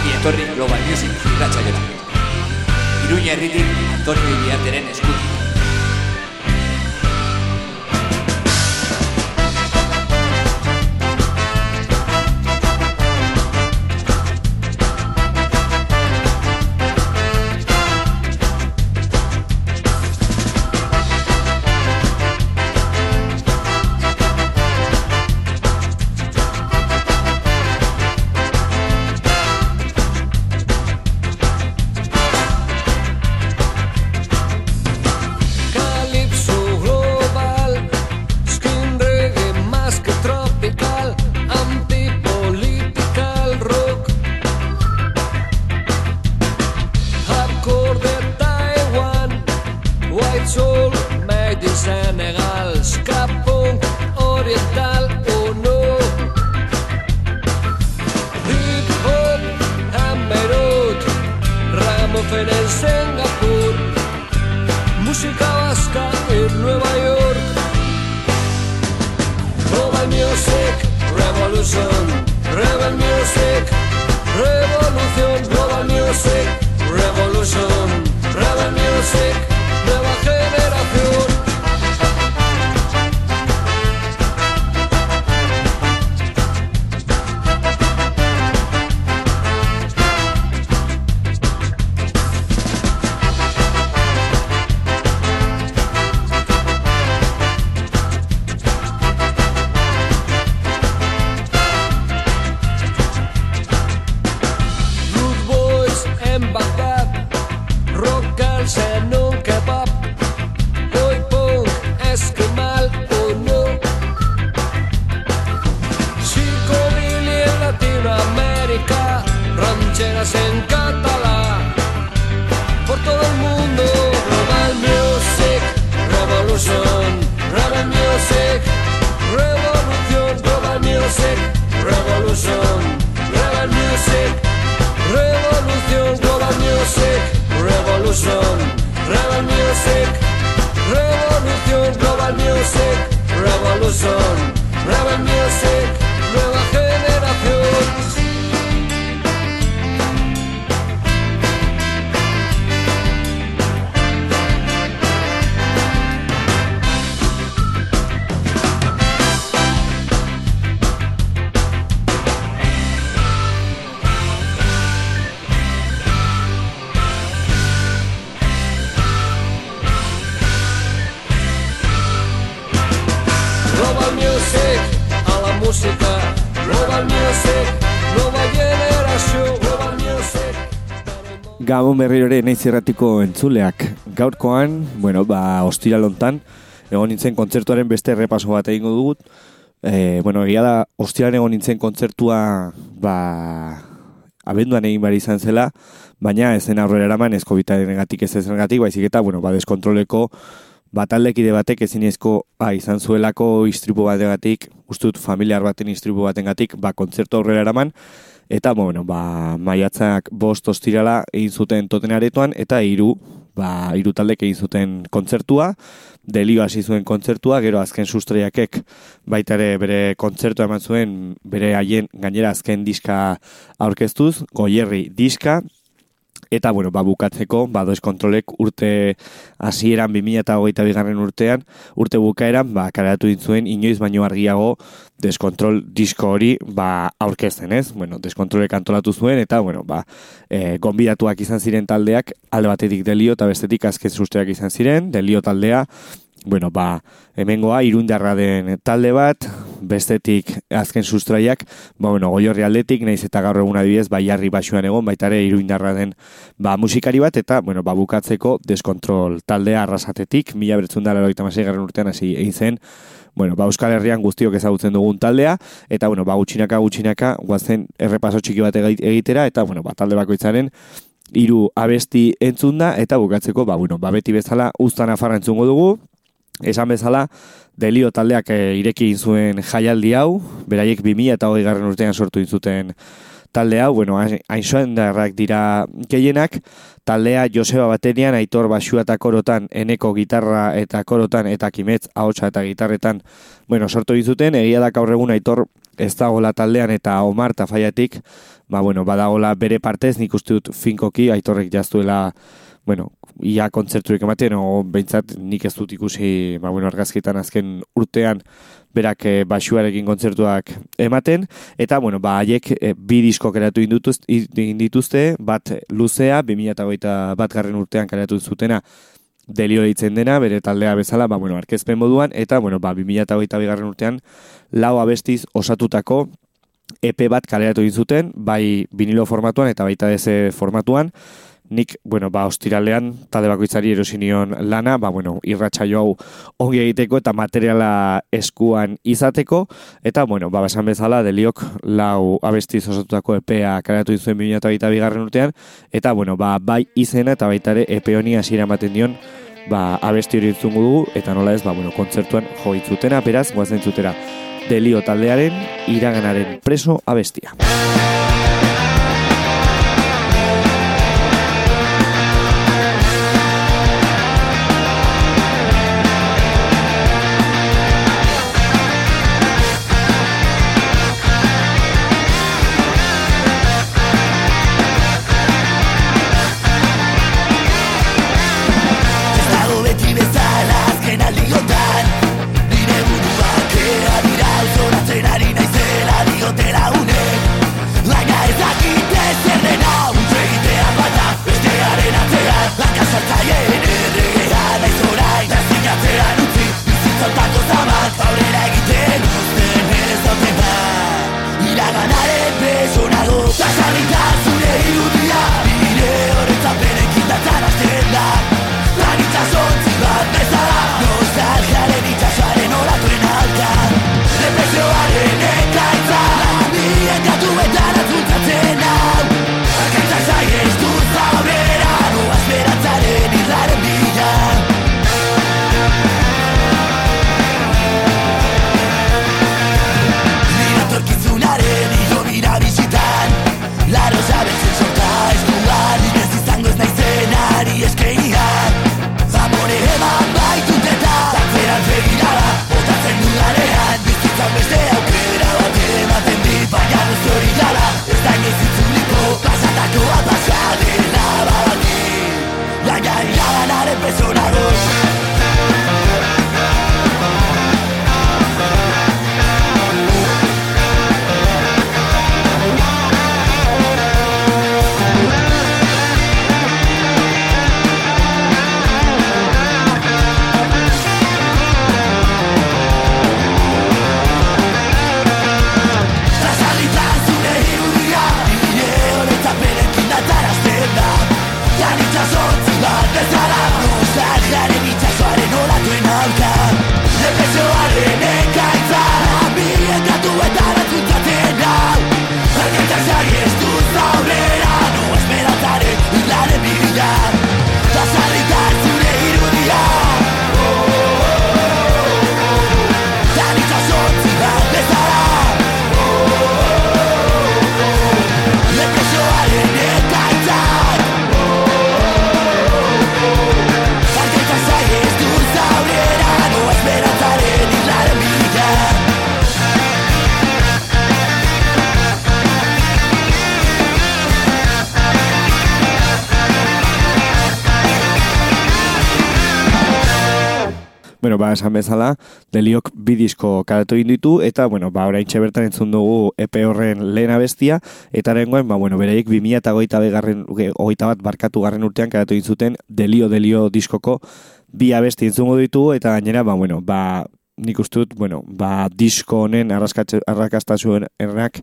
Ongi etorri Global Music irratxaiora. Iruña herritik Antonio Iriarteren eskutik. Naiz erratiko entzuleak. Gaurkoan, bueno, ba, ostiral hontan, egon nintzen kontzertuaren beste errepaso bat egingo dugut. E, bueno, egia da, ostiral egon nintzen kontzertua, ba, abenduan egin bari izan zela, baina ez zen aurrera eraman ez gatik ez zen gatik, baizik eta, bueno, ba, deskontroleko bataldekide batek ezinezko ba, izan zuelako istripu bategatik, uste dut familiar baten istripu batengatik, ba, kontzertu aurrera eraman, eta, bueno, ba, maiatzak bost ostirala egin zuten toten aretoan, eta hiru ba, hiru taldek egin zuten kontzertua, delio hasi zuen kontzertua, gero azken sustraiakek baita ere bere kontzertua eman zuen, bere haien gainera azken diska aurkeztuz, goierri diska, Eta, bueno, ba, bukatzeko, ba, kontrolek urte hasieran 2008 bigarren urtean, urte bukaeran, ba, karatu dintzuen, inoiz baino argiago, deskontrol disko hori, ba, aurkezten ez? Bueno, deskontrolek antolatu zuen, eta, bueno, ba, e, gonbidatuak izan ziren taldeak, alde batetik delio, eta bestetik azken susteak izan ziren, delio taldea, bueno, ba, hemengoa irundarra den talde bat, bestetik azken sustraiak, ba, bueno, goiorri aldetik, naiz eta gaur egun adibidez, ba, jarri basuan egon, baita ere iruindarra den, ba, musikari bat, eta, bueno, ba, bukatzeko deskontrol taldea arrasatetik, mila bertzun dara garren urtean hasi egin zen, bueno, ba, Euskal Herrian guztiok ezagutzen dugun taldea, eta, bueno, ba, gutxinaka, gutxinaka, guazen errepaso txiki bat egitera, eta, bueno, ba, talde bakoitzaren, hiru abesti entzunda, eta bukatzeko, ba, bueno, ba, beti bezala, ustan afarra entzungo dugu, Esan bezala, delio taldeak e, ireki zuen jaialdi hau, beraiek 2000 eta hogei garren urtean sortu zuten taldea, bueno, hain darrak dira gehienak, taldea Joseba Baterian, Aitor Basua eta Korotan, Eneko gitarra eta Korotan, eta Kimetz ahotsa eta gitarretan, bueno, sortu dizuten, egia da gaur egun Aitor ez dagoela taldean eta Omar eta Faiatik, ba, bueno, badagola bere partez, nik uste dut finkoki, Aitorrek jaztuela, bueno, ia kontzerturik ematen, o behintzat nik ez dut ikusi, ba, bueno, argazkitan azken urtean, berak e, basuarekin kontzertuak ematen, eta, bueno, ba, haiek e, bi disko keratu indituzte, bat luzea, 2008 bat garren urtean keratu zutena, delio ditzen dena, bere taldea bezala, ba, bueno, arkezpen moduan, eta, bueno, ba, 2008 garren urtean, lau abestiz osatutako, EP bat kaleratu zuten, bai vinilo formatuan eta baita deze formatuan, nik, bueno, ba, ostiralean, talde bakoitzari erosinion lana, ba, bueno, irratxa hau ongi egiteko eta materiala eskuan izateko, eta, bueno, ba, besan bezala, deliok lau abesti osatutako EPEA kareatu izuen 2008 bigarren urtean, eta, bueno, ba, bai izena eta baita ere EPE honi hasiera ematen dion, ba, abesti hori izungu dugu, eta nola ez, ba, bueno, kontzertuan jo itzutena, beraz, guazen zutera, delio taldearen iraganaren preso abestia. Esan bezala, deliok bidizko karatu ditu eta, bueno, ba, orain bertan entzun dugu epe horren lehen abestia, eta rengoen, ba, bueno, bereik 2000 eta goita, begarren, goita bat barkatu garren urtean karatu dintzuten delio, delio diskoko bi abesti entzungo ditu, eta gainera, ba, bueno, ba, nik ustut, bueno, ba, disko honen arrakastatuen errak,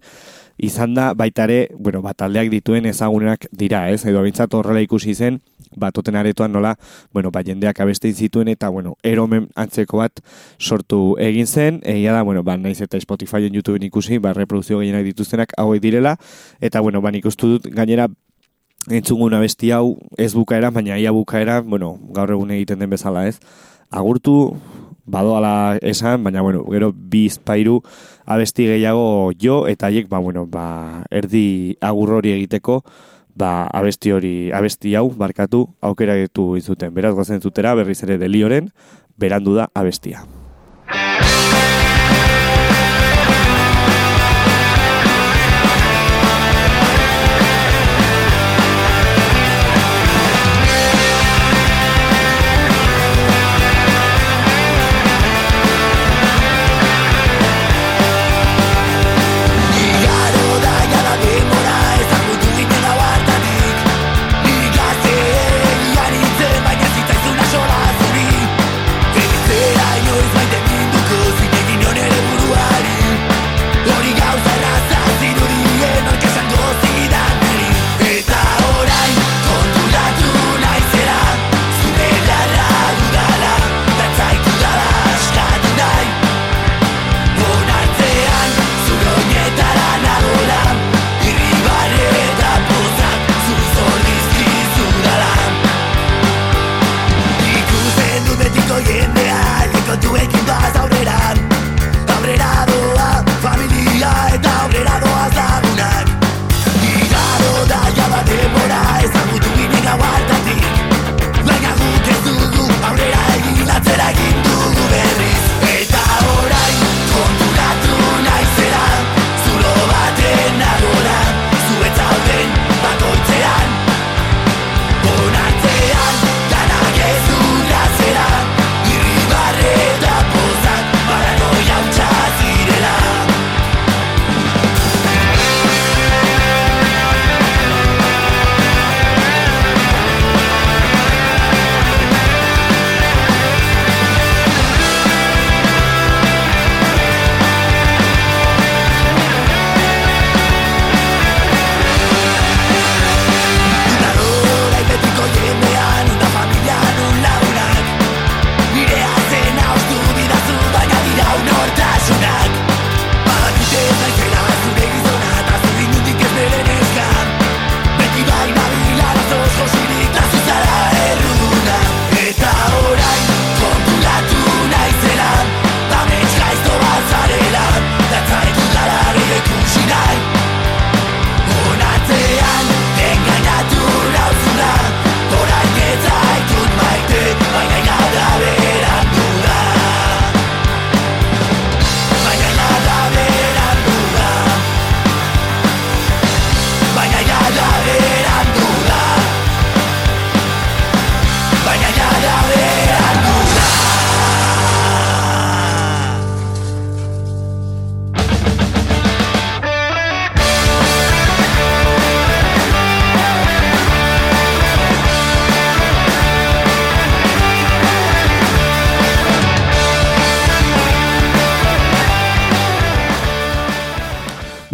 izan da baitare, bueno, bat aldeak dituen ezagunenak dira, ez? Edo bintzat horrela ikusi zen, batoten aretoan nola, bueno, ba, jendeak abeste zituen eta, bueno, eromen antzeko bat sortu egin zen, egia da, bueno, ba, naiz eta Spotifyen YouTubeen ikusi, ba, reproduzio gehienak dituztenak hauek direla, eta, bueno, ba, nik dut gainera entzungun abesti hau ez bukaera, baina ia bukaera, bueno, gaur egun egiten den bezala, ez? Agurtu, badoala esan, baina, bueno, gero bi izpairu abesti gehiago jo, eta haiek, ba, bueno, ba, erdi agur hori egiteko, ba, abesti hori, abesti hau, barkatu, aukera ditu izuten. Beraz, gozen zutera, berriz ere delioren, berandu da abestia.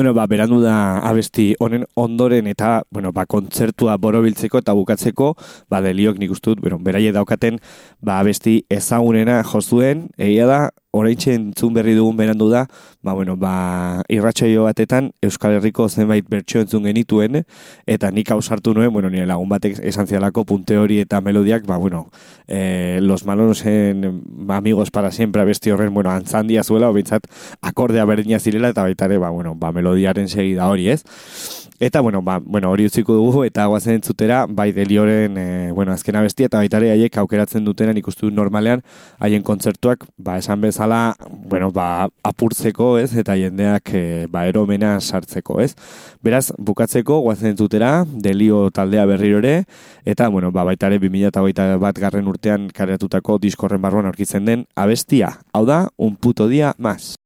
Bueno, ba, berandu da abesti honen ondoren eta, bueno, ba, kontzertua borobiltzeko eta bukatzeko, ba, deliok nik ustut, bueno, beraie daukaten, ba, abesti ezagunena jozuen, egia da, oraintxe entzun berri dugun berandu da, ba, bueno, ba, irratxoio batetan Euskal Herriko zenbait bertso entzun genituen, eta nik hau sartu nuen, bueno, nire lagun batek esan zialako punte hori eta melodiak, ba, bueno, eh, los malonos en ba, amigos para siempre besti horren, bueno, antzandia zuela, obintzat, akordea berdina zirela, eta baitare, ba, bueno, ba, melodiaren segida hori, ez? Eta, bueno, ba, bueno, hori utziko dugu, eta guazen entzutera, bai delioren, e, bueno, azkena bestia, eta baitare haiek aukeratzen dutenen ikustu normalean, haien kontzertuak, ba, esan bezala, bueno, ba, apurtzeko, ez, eta jendeak, e, ba, eromena sartzeko, ez. Beraz, bukatzeko, guazen entzutera, delio taldea berrirore, eta, bueno, ba, baitare 2008 bat garren urtean kareatutako diskorren barruan aurkitzen den, abestia, hau da, un puto dia mas.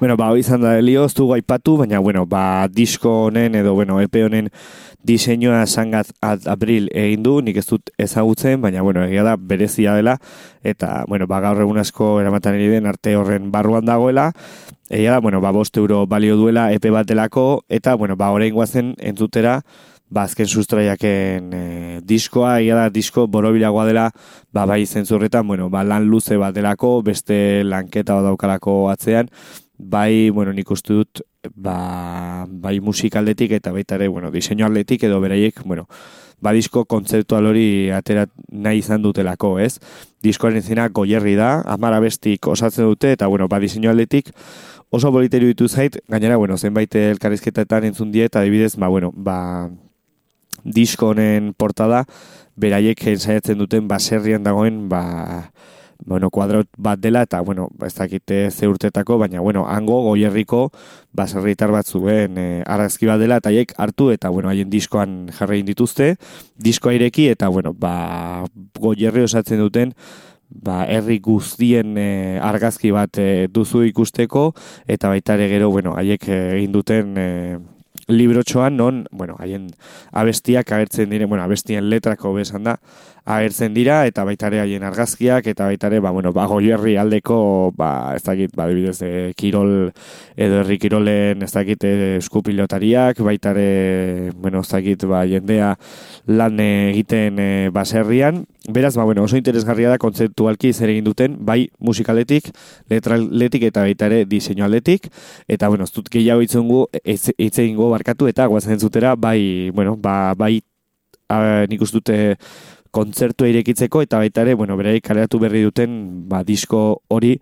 Bueno, ba, izan da helio, ez dugu aipatu, baina, bueno, ba, disko honen edo, bueno, EP honen diseinua sangat at abril egin du, nik ez dut ezagutzen, baina, bueno, egia da, berezia dela, eta, bueno, ba, gaur egun asko eramaten ari den arte horren barruan dagoela, egia da, bueno, ba, bost euro balio duela EP bat delako, eta, bueno, ba, orain guazen entzutera, ba, azken sustraiaken e, diskoa, egia da, disko borobilagoa dela, ba, bai zentzurretan, bueno, ba, lan luze bat delako, beste lanketa bat daukalako atzean, bai, bueno, nik uste dut, ba, bai musikaldetik eta baita ere, bueno, diseinu aldetik edo beraiek, bueno, ba disko kontzeptual hori atera nahi izan dutelako, ez? Diskoaren zina goierri da, amara bestik osatzen dute, eta, bueno, ba diseinu aldetik oso boliterio ditu zait, gainera, bueno, zenbait elkarrizketetan entzun die, eta adibidez, ba, bueno, ba, disko honen portada, beraiek ensaiatzen duten baserrian dagoen, ba, bueno, kuadrot bat dela, eta, bueno, ez dakite ze urtetako, baina, bueno, hango goierriko baserritar bat zuen e, arazki bat dela, eta haiek hartu, eta, bueno, haien diskoan jarrein dituzte, diskoa ireki, eta, bueno, ba, goierri osatzen duten, ba, herri guztien e, argazki bat e, duzu ikusteko, eta baita ere gero, bueno, haiek egin duten e, librotxoan, non, bueno, haien abestiak agertzen dire, bueno, abestien letrako besan da, agertzen dira eta baita ere haien argazkiak eta baita ere ba bueno ba goierri aldeko ba ez dakit ba adibidez e, kirol edo herri kirolen ez dakit eh, eskupilotariak baita ere bueno ez dakit ba jendea lan egiten e, baserrian. Beraz ba bueno oso interesgarria da kontzeptualki zer egin duten bai musikaletik letraletik eta baita ere diseinualetik eta bueno ez dut gehiago itzungu hitz egingo barkatu eta goazen zutera bai bueno ba bai a, nik dute kontzertua irekitzeko eta baita ere, bueno, beraik kaleratu berri duten ba, disko hori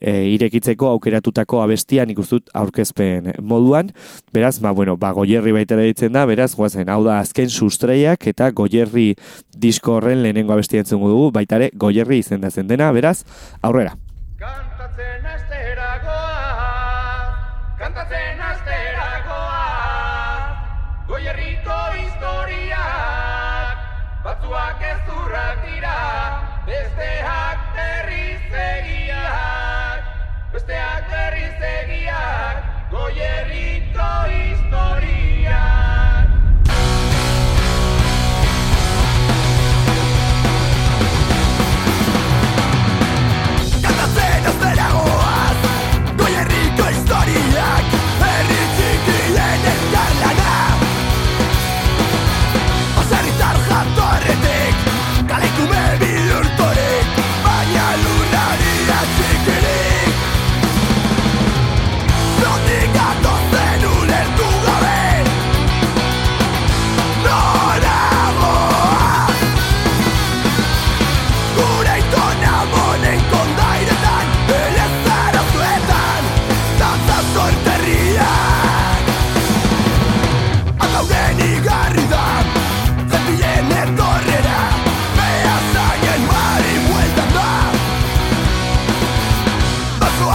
e, irekitzeko aukeratutako abestia nik dut aurkezpen moduan. Beraz, ba, bueno, ba, goierri baita ditzen da, beraz, guazen, hau da azken sustreiak eta goierri disko horren lehenengo abestia entzungu dugu, baita ere goierri izendatzen dena, beraz, aurrera. Kantatzen asteragoa, kantatzen asteragoa, goierriko historiak, batzuak ez zurrak dira, besteak berriz egiak, besteak berriz egiak, goierriko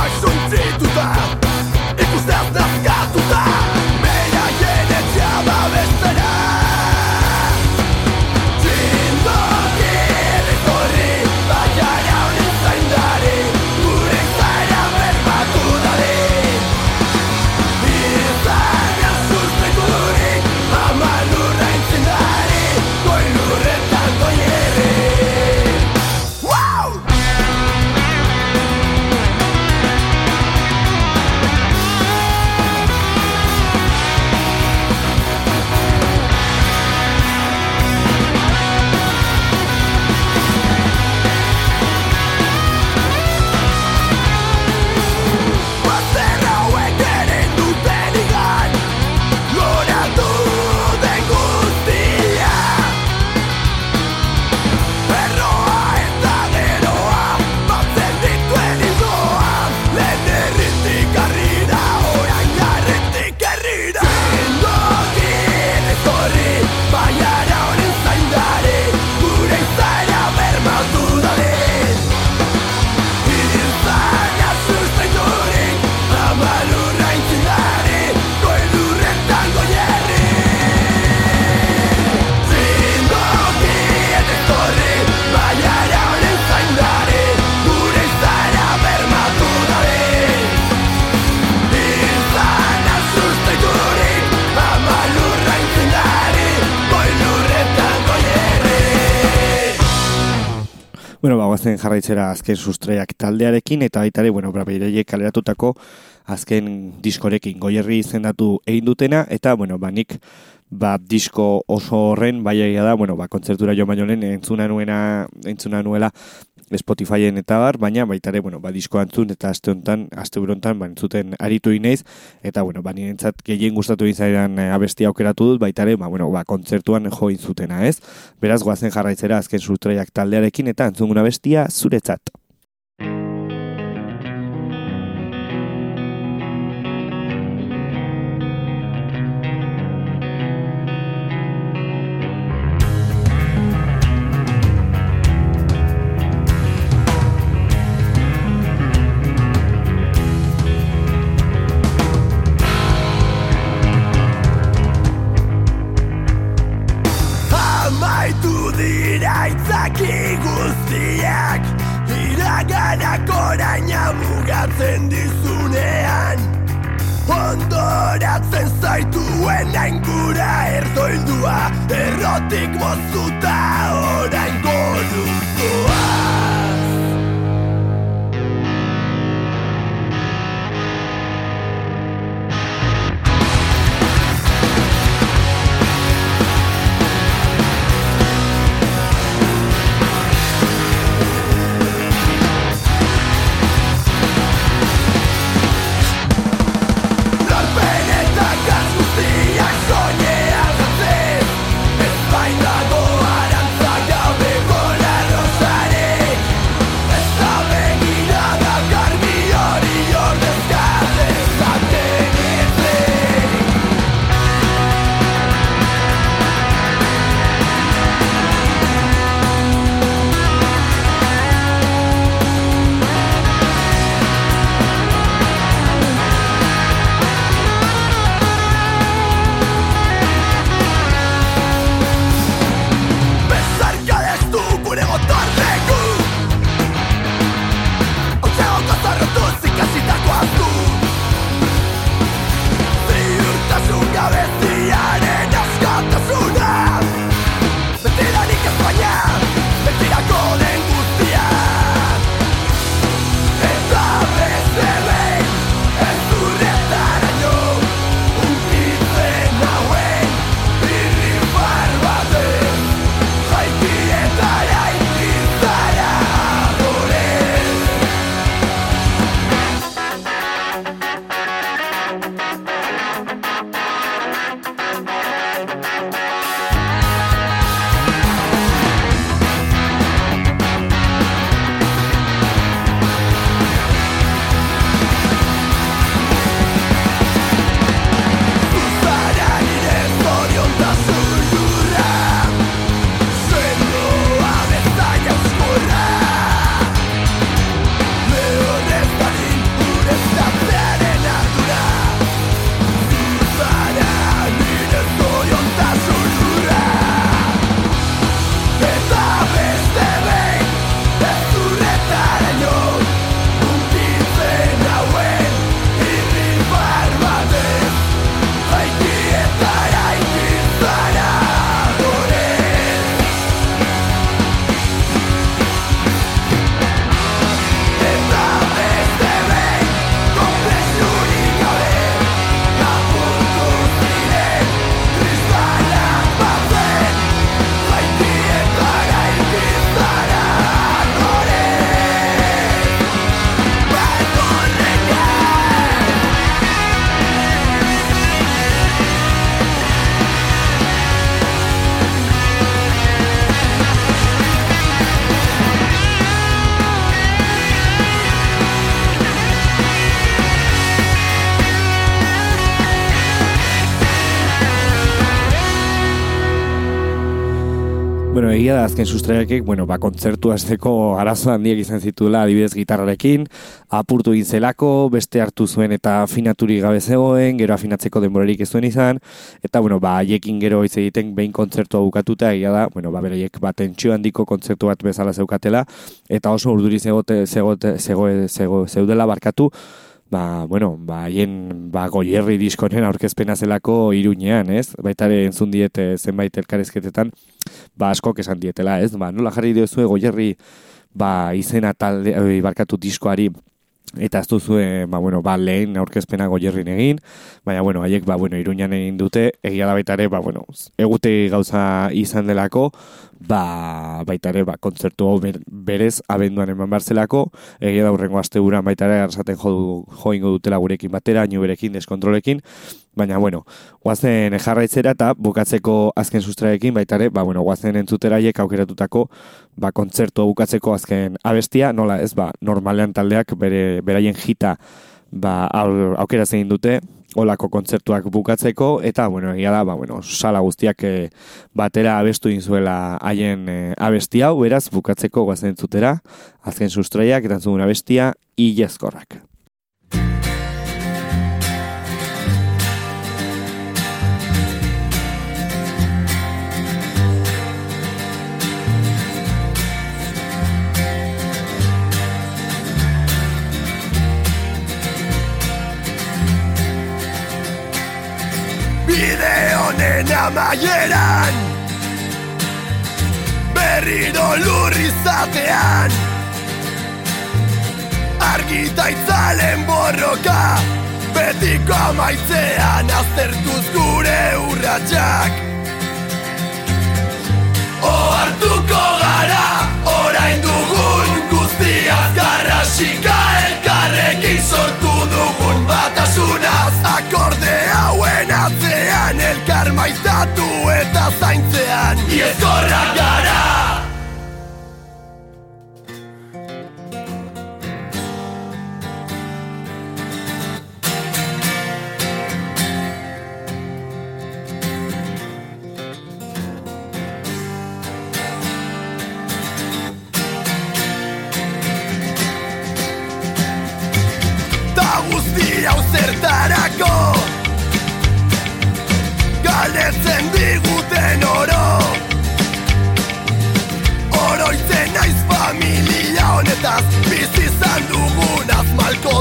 Basoak zuntzituta Ikusteaz nazkatuta Guazen jarraitzera azken sustraiak taldearekin, eta baita ere, bueno, brabeiraiek kaleratutako azken diskorekin goierri izendatu egin dutena, eta, bueno, ba, nik ba, disko oso horren, bai egia da, bueno, ba, kontzertura jo baino lehen entzuna nuena, entzuna nuela Spotifyen eta bar, baina baita ere, bueno, ba, disko antzun eta aste honetan, aste burontan, ba, entzuten aritu inaiz, eta, bueno, ba, nirentzat gehien gustatu izaidan e, abestia aukeratu dut, baita ere, ba, bueno, ba, kontzertuan jo zutena, ez? Beraz, goazen jarraitzera azken sustraiak taldearekin, eta entzunguna bestia zuretzat. Da azken sustraiakek, bueno, ba, kontzertu azteko arazo handiak izan zituela adibidez gitarrarekin, apurtu egin zelako, beste hartu zuen eta afinaturik gabe zegoen, gero afinatzeko denborarik ez zuen izan, eta, bueno, ba, haiekin gero hitz egiten behin kontzertua bukatuta, egia da, bueno, ba, beraiek ba, tentsio handiko kontzertu bat bezala zeukatela, eta oso urduri zegote, zegote, zegoe, zego, zeudela barkatu, ba, bueno, ba, haien ba, goierri diskonen aurkezpena zelako iruñean, ez? Baita ere entzun diete zenbait elkarezketetan, ba, askok esan dietela, ez? Ba, nola jarri diozue goierri ba, izena talde, oi, barkatu diskoari, eta ez duzue, ba, bueno, ba, lehen aurkezpena goierrin egin, baina, bueno, haiek, ba, bueno, iruñan egin dute, egia da baita ere, ba, bueno, egute gauza izan delako, ba, baita ere, ba, kontzertu hau ber- berez abenduan eman barzelako, egia da urrengo aste baita ere, arrasaten jo, du- jo ingo dutela gurekin batera, berekin, deskontrolekin, baina, bueno, guazen jarraitzera eta bukatzeko azken sustraekin, baita ere, ba, bueno, guazen entzuteraiek aukeratutako, ba, kontzertu bukatzeko azken abestia, nola ez, ba, normalean taldeak bere, beraien jita, ba, au, aukera zein dute, olako kontzertuak bukatzeko, eta, bueno, egia da, ba, bueno, sala guztiak e, batera abestu inzuela haien e, abesti hau, beraz, bukatzeko guazen entzutera, azken sustraiak, eta entzun abestia, ilezkorrak. Honen amaieran Berriro lur izatean. Argita itzalen borroka Betiko amaitzean aztertuz gure urratxak Oartuko gara orain dugun guztiaz Garrasika elkarrekin sortu dugun batasunaz hauen atzean elkar maitatu eta zaintzean. Iezkorrak gara! Ta guzti hau honetaz Bizi izan malko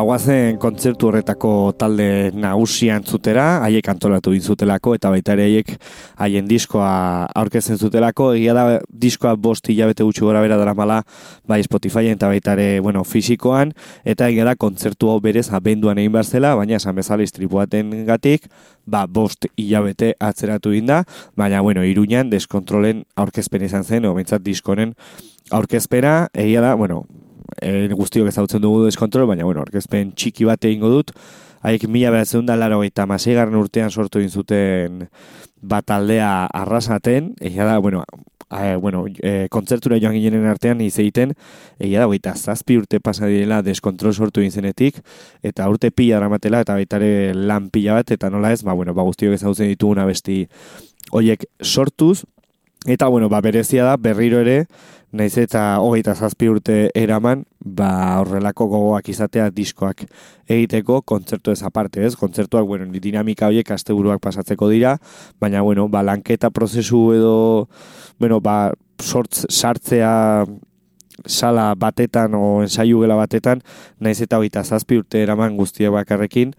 Bueno, ba, guazen kontzertu horretako talde nagusia entzutera, haiek antolatu intzutelako, eta baita ere haiek haien diskoa aurkezten zutelako, egia da diskoa bost hilabete gutxi gora bera daramala, bai Spotifyen eta baita ere, bueno, fisikoan, eta egia da kontzertu hau berez abenduan egin behar zela, baina esan bezala istripuaten gatik, ba, bost hilabete atzeratu inda, baina, bueno, iruñan deskontrolen aurkezpen izan zen, o behintzat diskonen aurkezpena, egia da, bueno, e, guztiok ezagutzen dugu deskontrol, baina bueno, orkezpen txiki bat egingo dut, Haik mila behatzen da laro eta maseigarren urtean sortu zuten bat taldea arrasaten, egia da, bueno, e, bueno, e, kontzertura joan ginen artean izeiten, egia da, baita zazpi urte pasa direla deskontrol sortu egin zenetik, eta urte pila dramatela, eta baitare lan pila bat, eta nola ez, ba, bueno, ba, guztiok ezagutzen dituguna besti hoiek sortuz, eta, bueno, ba, berezia da, berriro ere, naiz eta hogeita zazpi urte eraman, ba horrelako gogoak izatea diskoak egiteko, kontzertu ez aparte, ez? Kontzertuak, bueno, dinamika horiek asteburuak pasatzeko dira, baina, bueno, ba, lanketa prozesu edo, bueno, ba, sortz, sartzea sala batetan o ensaiu gela batetan, naiz eta hogeita zazpi urte eraman guztiak bakarrekin,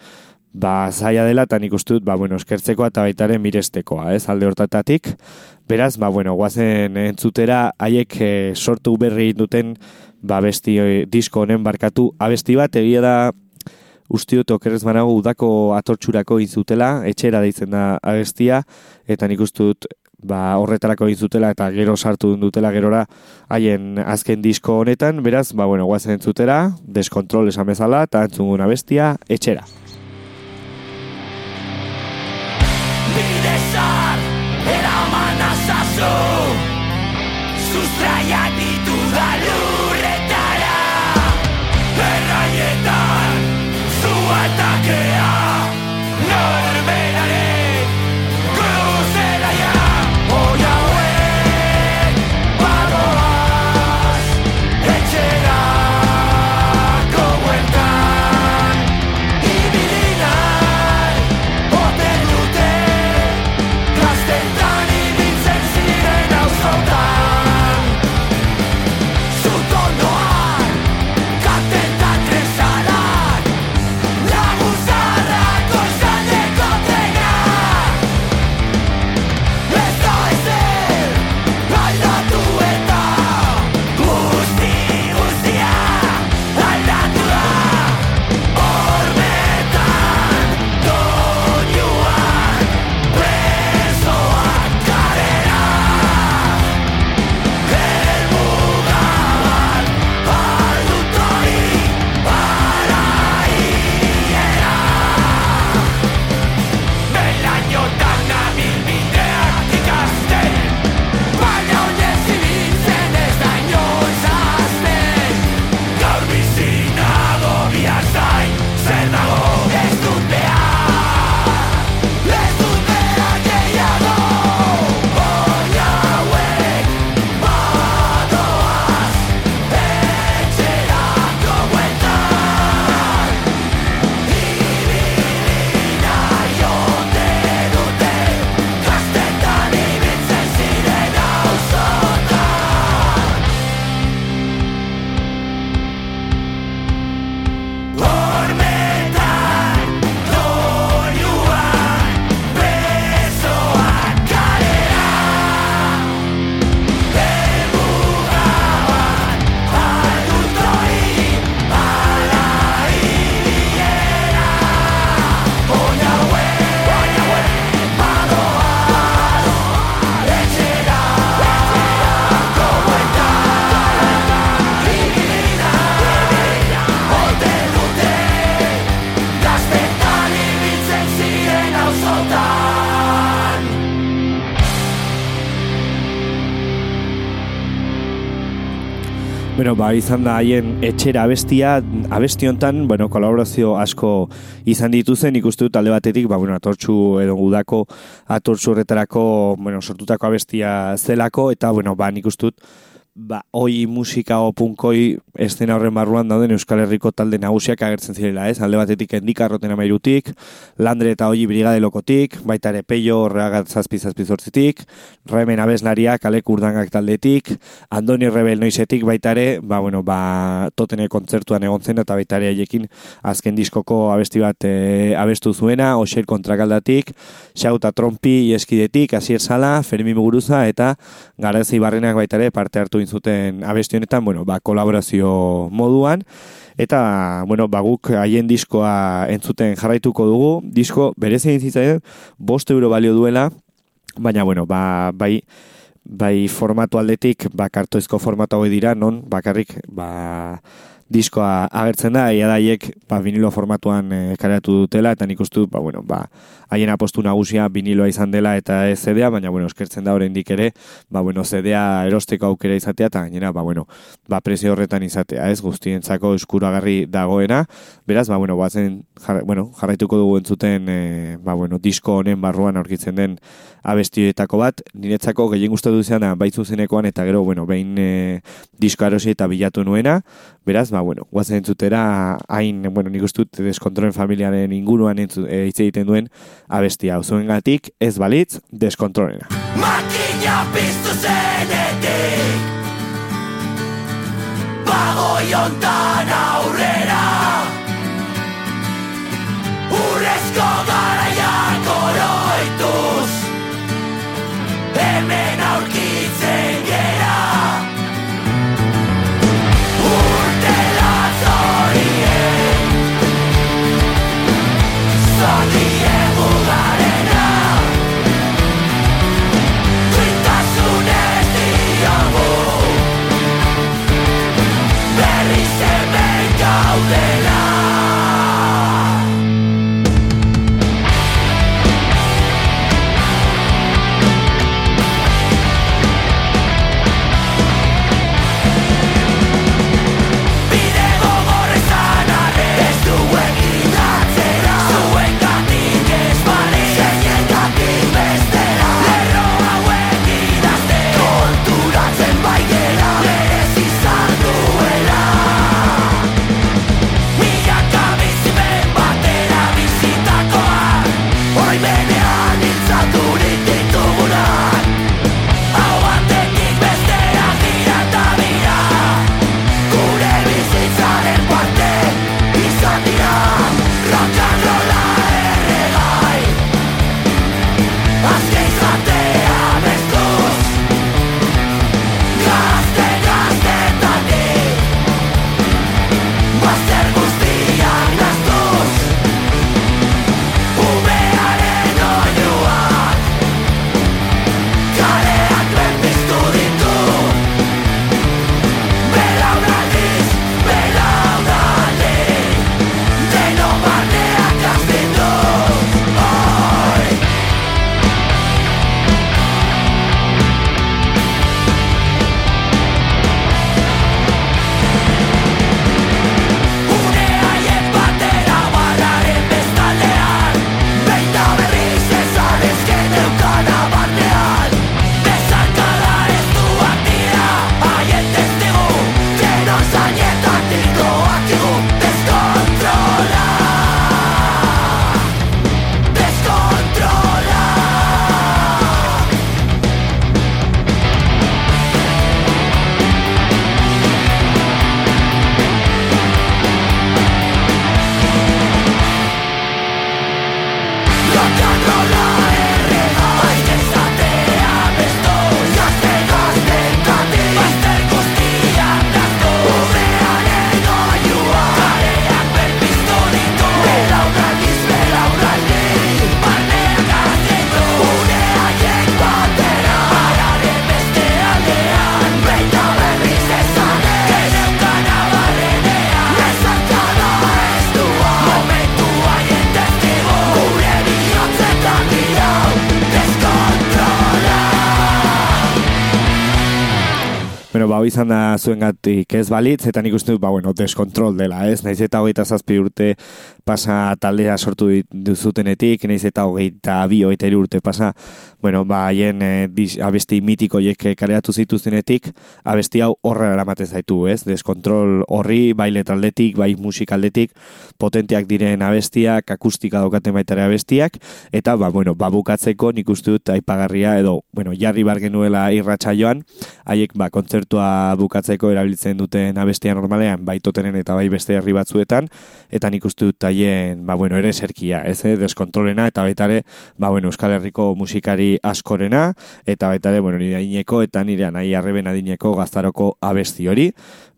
ba, zaila dela, eta nik uste dut, ba, bueno, eskertzekoa eta baitaren mirestekoa, ez, alde hortatatik, Beraz, ba, bueno, guazen entzutera, haiek e, sortu berri duten ba, besti e, disko honen barkatu. Abesti bat, egia da, usti dut okerrez banago udako atortxurako izutela, etxera deitzen da abestia, eta nik dut ba, horretarako izutela eta gero sartu dutela gerora haien azken disko honetan, beraz, ba, bueno, guazen entzutera, deskontrol esan bezala, eta entzungun abestia, etxera. Azazu Sustraiak ba, izan da haien etxera abestia, abesti hontan, bueno, kolaborazio asko izan dituzen, ikustu dut alde batetik, ba, bueno, atortxu edo gudako atortxu horretarako, bueno, sortutako abestia zelako, eta, bueno, ba, nik uste dut, ba, oi musika o punkoi estena horren barruan dauden Euskal Herriko talde nagusiak agertzen zirela, ez? Alde batetik endikarroten amairutik, Landre eta Oji Brigade Lokotik, baita ere Peio Horreagat zazpi zazpi zortzitik, Remen Abeslariak Alek Urdangak taldetik, Andoni Rebel noizetik baita ere, ba, bueno, ba, totene kontzertuan egon zen eta baita ere haiekin azken diskoko abesti bat e, abestu zuena, Oxer kontrakaldatik, Xauta Trompi eskidetik, Asier Sala, Fermi Muguruza eta Garezi Barrenak baita ere parte hartu inzuten abesti honetan, bueno, ba, kolaborazio moduan, eta, bueno, ba, guk haien diskoa entzuten jarraituko dugu, disko berez egin bost euro balio duela, baina, bueno, ba, bai, bai formatu aldetik, ba, kartoizko formatu hau dira, non, bakarrik, ba, diskoa agertzen da, ia daiek ba, vinilo formatuan e, kareatu dutela, eta nik uste dut, ba, bueno, ba, haien apostu nagusia viniloa izan dela eta ez CD-a, baina bueno, eskertzen da oraindik ere, ba bueno, CD-a erosteko aukera izatea eta gainera ba bueno, ba prezio horretan izatea, ez? Guztientzako eskuragarri dagoena. Beraz, ba bueno, bazen jar, bueno, jarraituko dugu entzuten e, ba bueno, disko honen barruan aurkitzen den abestioetako bat, niretzako gehien gustatu duzeana bai zuzenekoan eta gero bueno, behin e, disko erosi eta bilatu nuena. Beraz, ba bueno, guazen entzutera hain, bueno, nik uste dut deskontrolen familiaren inguruan entzu, e, hitz egiten duen abestia hau zuengatik ez balitz deskontrolena. Makina piztu zenetik Bagoi women hau izan da zuengatik ez balitz, eta nik uste dut, ba, bueno, deskontrol dela, ez? Naiz eta hogeita zazpi urte pasa taldea sortu duzutenetik, naiz eta hogeita bi, hogeita hiru urte pasa, bueno, ba, haien dis, abesti mitikoiek kareatu zituztenetik, abesti hau horra eramaten zaitu, ez? Deskontrol horri, bai letraldetik, bai musikaldetik, potenteak diren abestiak, akustika daukaten baita ere abestiak, eta, ba, bueno, ba, bukatzeko nik uste dut aipagarria, edo, bueno, jarri bar genuela irratsaioan, haiek, ba, kontzertua bukatzeko erabiltzen duten abestia normalean, bai totenen eta bai beste herri batzuetan, eta nik uste dut haien, ba, bueno, ere serkia, ez, eh, deskontrolena, eta baita ere, ba, bueno, Euskal Herriko musikari askorena, eta baita ere, bueno, nire adineko, eta nire nahi arreben adineko gaztaroko abesti hori,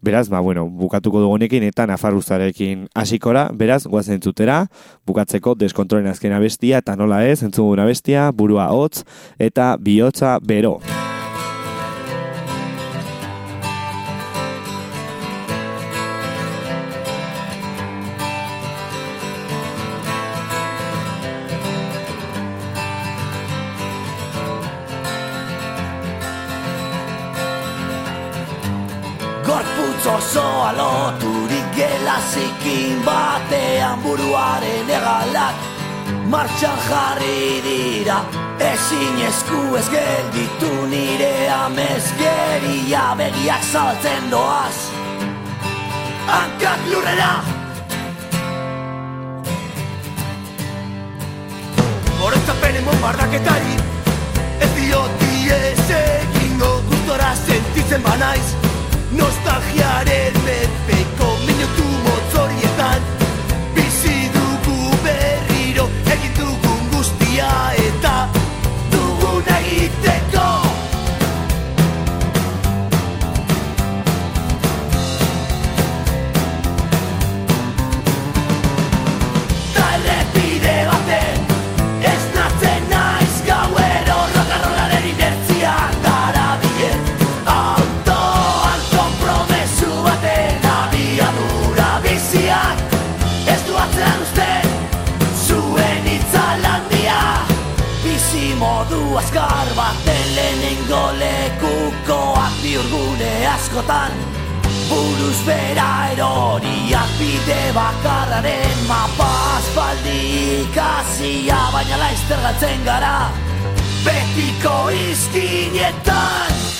beraz, ba, bueno, bukatuko dugunekin, eta nafarruzarekin hasikora, beraz, guazen entzutera, bukatzeko deskontrolen azken abestia, eta nola ez, entzugun abestia, burua hotz, eta bihotza bero. Osoa loturik gela zikin batean buruaren egalak Martxan jarri dira ezin esku ez gelditu nire amezgeria begiak zabaltzen doaz. Hankak lurrera! Horretzapen bombardaketari Ez dioti ez egingo gustora sentitzen banaiz Nostalgiaren menpeko minutu motzorietan Bizi dugu berriro egin dugun azkar baten lehenengo lekukoak Biurgune askotan. Buruz bera eroriak bide bakarraren mapa aspaldi ikasia Baina laizter gara. Betiko izkinetan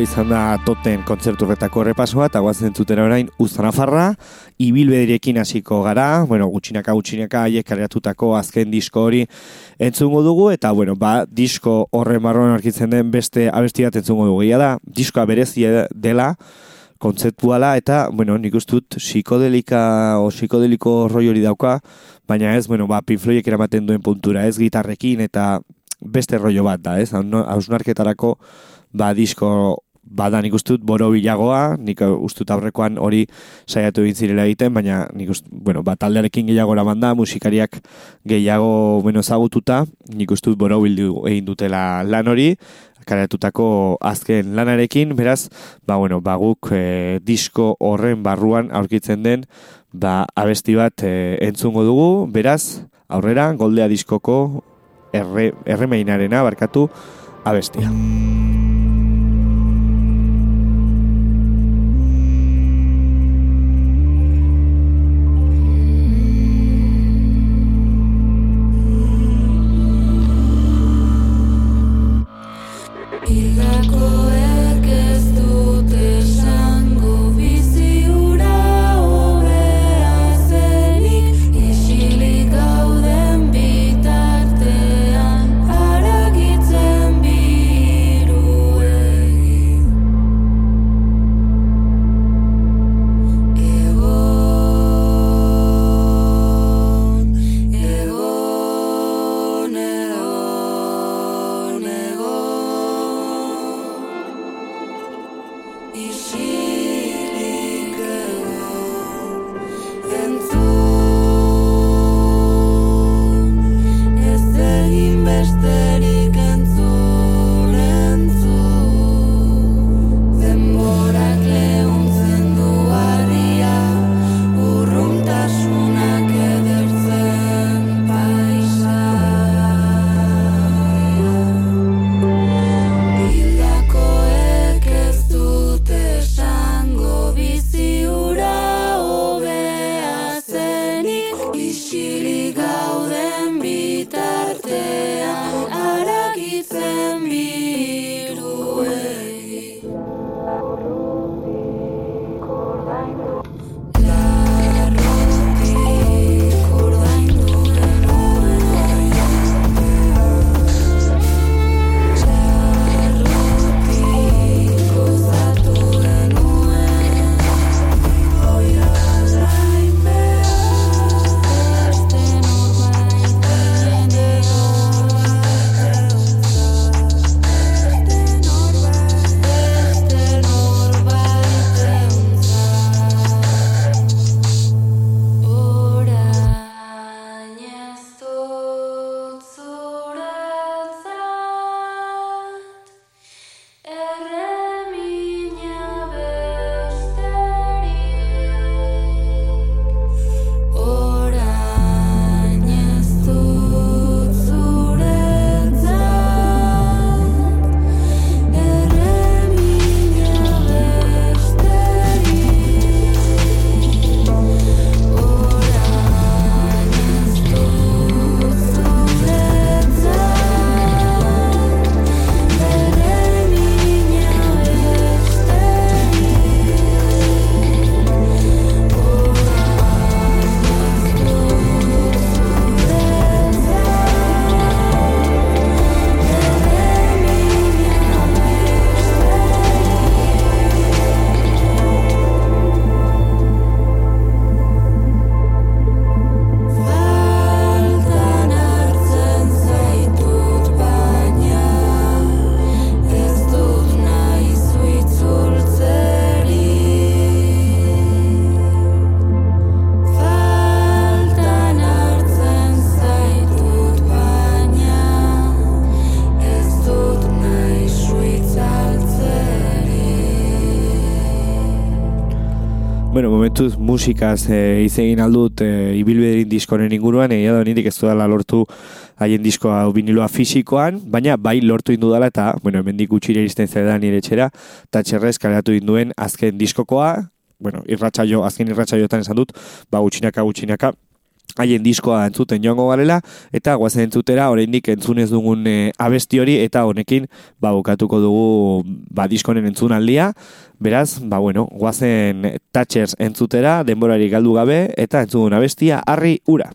izan da toten kontzertu horretako repasoa, eta guazen zutera orain Uztanafarra, ibilbedirekin hasiko gara, bueno, gutxinaka gutxinaka haiek kareatutako azken disko hori entzungo dugu, eta bueno, ba, disko horren barruan arkitzen den beste abesti bat entzungo dugu. Egia da, diskoa berezia dela, kontzeptuala, eta, bueno, nik uste dut psikodelika o psikodeliko roi hori dauka, baina ez, bueno, ba, Pink Floydek eramaten duen puntura, ez gitarrekin, eta beste rollo bat da, ez? Hausnarketarako ba, disko bada nik uste dut borobilagoa, nik uste dut aurrekoan hori saiatu egin zirela egiten, baina nik uste, bueno, ba, taldearekin gehiago eraman da, musikariak gehiago bueno, ezagututa, nik uste dut borobildu egin dutela lan hori, karatutako azken lanarekin, beraz, ba, bueno, ba, guk e, disko horren barruan aurkitzen den, ba, abesti bat e, entzungo dugu, beraz, aurrera, goldea diskoko erre, erremeinarena barkatu abestia. Musikaz e, izegin aldut e, ibilbederin diskonen inguruan, egia da nirik ez dudala lortu haien diskoa hau viniloa fisikoan, baina bai lortu indu dela eta, bueno, hemendik gutxire iristen zaidan nire etxera, eta txerrez kaleratu induen azken diskokoa, bueno, irratsaio, azken irratsaioetan esan dut, ba gutxinaka gutxinaka, haien diskoa entzuten joango garela, eta guazen entzutera oraindik entzunez dugun e, abesti hori, eta honekin ba, bukatuko dugu ba, diskonen entzunaldia, beraz, ba, bueno, guazen Thatchers entzutera, denborari galdu gabe, eta entzun abestia, harri ura.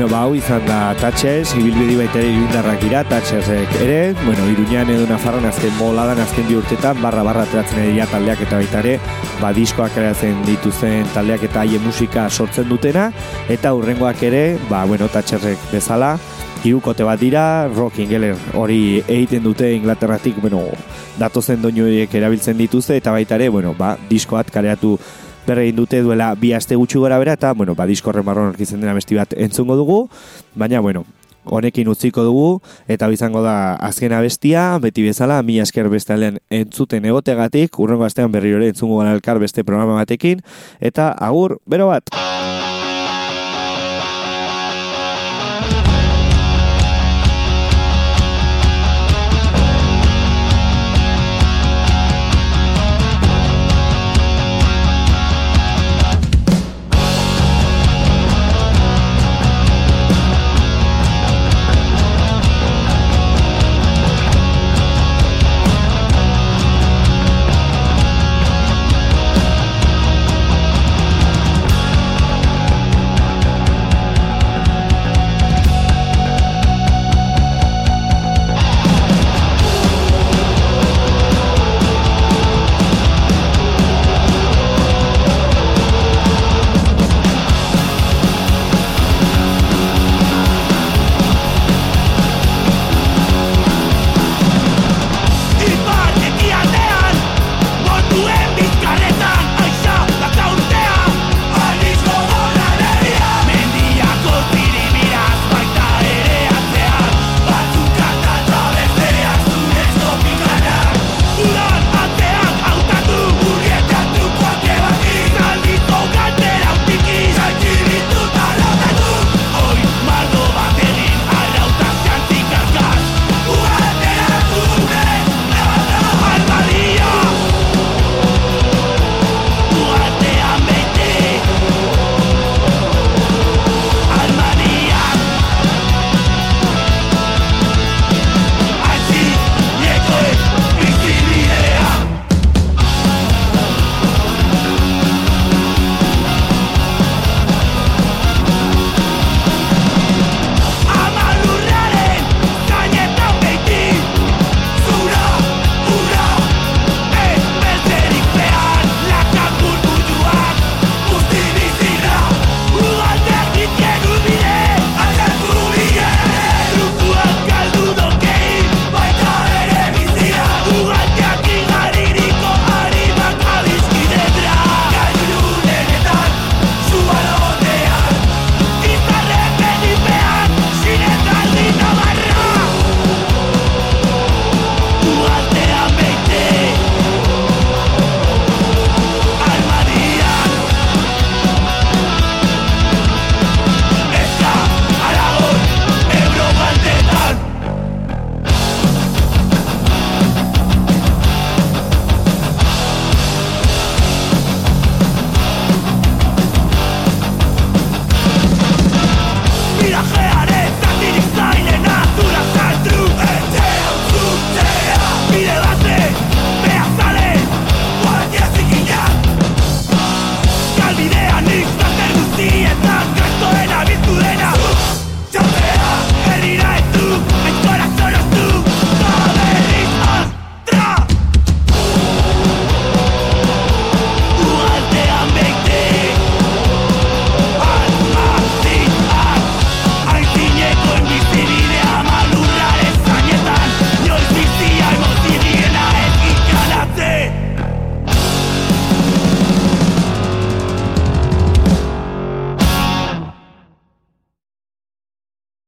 Bueno, ba, hau izan da Tatxez, ibilbidi baita ere iruindarrak dira, Tatxezek ere, bueno, Iruñan edo Nafarroan azken moladan azken bi urtetan, barra barra ateratzen dira taldeak eta baita ere, ba, diskoak kreatzen dituzten taldeak eta haien musika sortzen dutena, eta hurrengoak ere, ba, bueno, Tatxezek bezala, hirukote bat dira, rock ingeler hori egiten dute Inglaterratik, bueno, datozen doinu horiek erabiltzen dituzte, eta baita ere, bueno, ba, diskoat kareatu berre egin dute duela bi aste gutxi gora bera, eta, bueno, ba, disko horren barron orkitzen dena besti bat entzungo dugu, baina, bueno, honekin utziko dugu, eta izango da azken abestia, beti bezala, mi esker bestalean entzuten egotegatik, urrengo astean berri ere entzungo gara elkar beste programa batekin, eta agur, bero bat!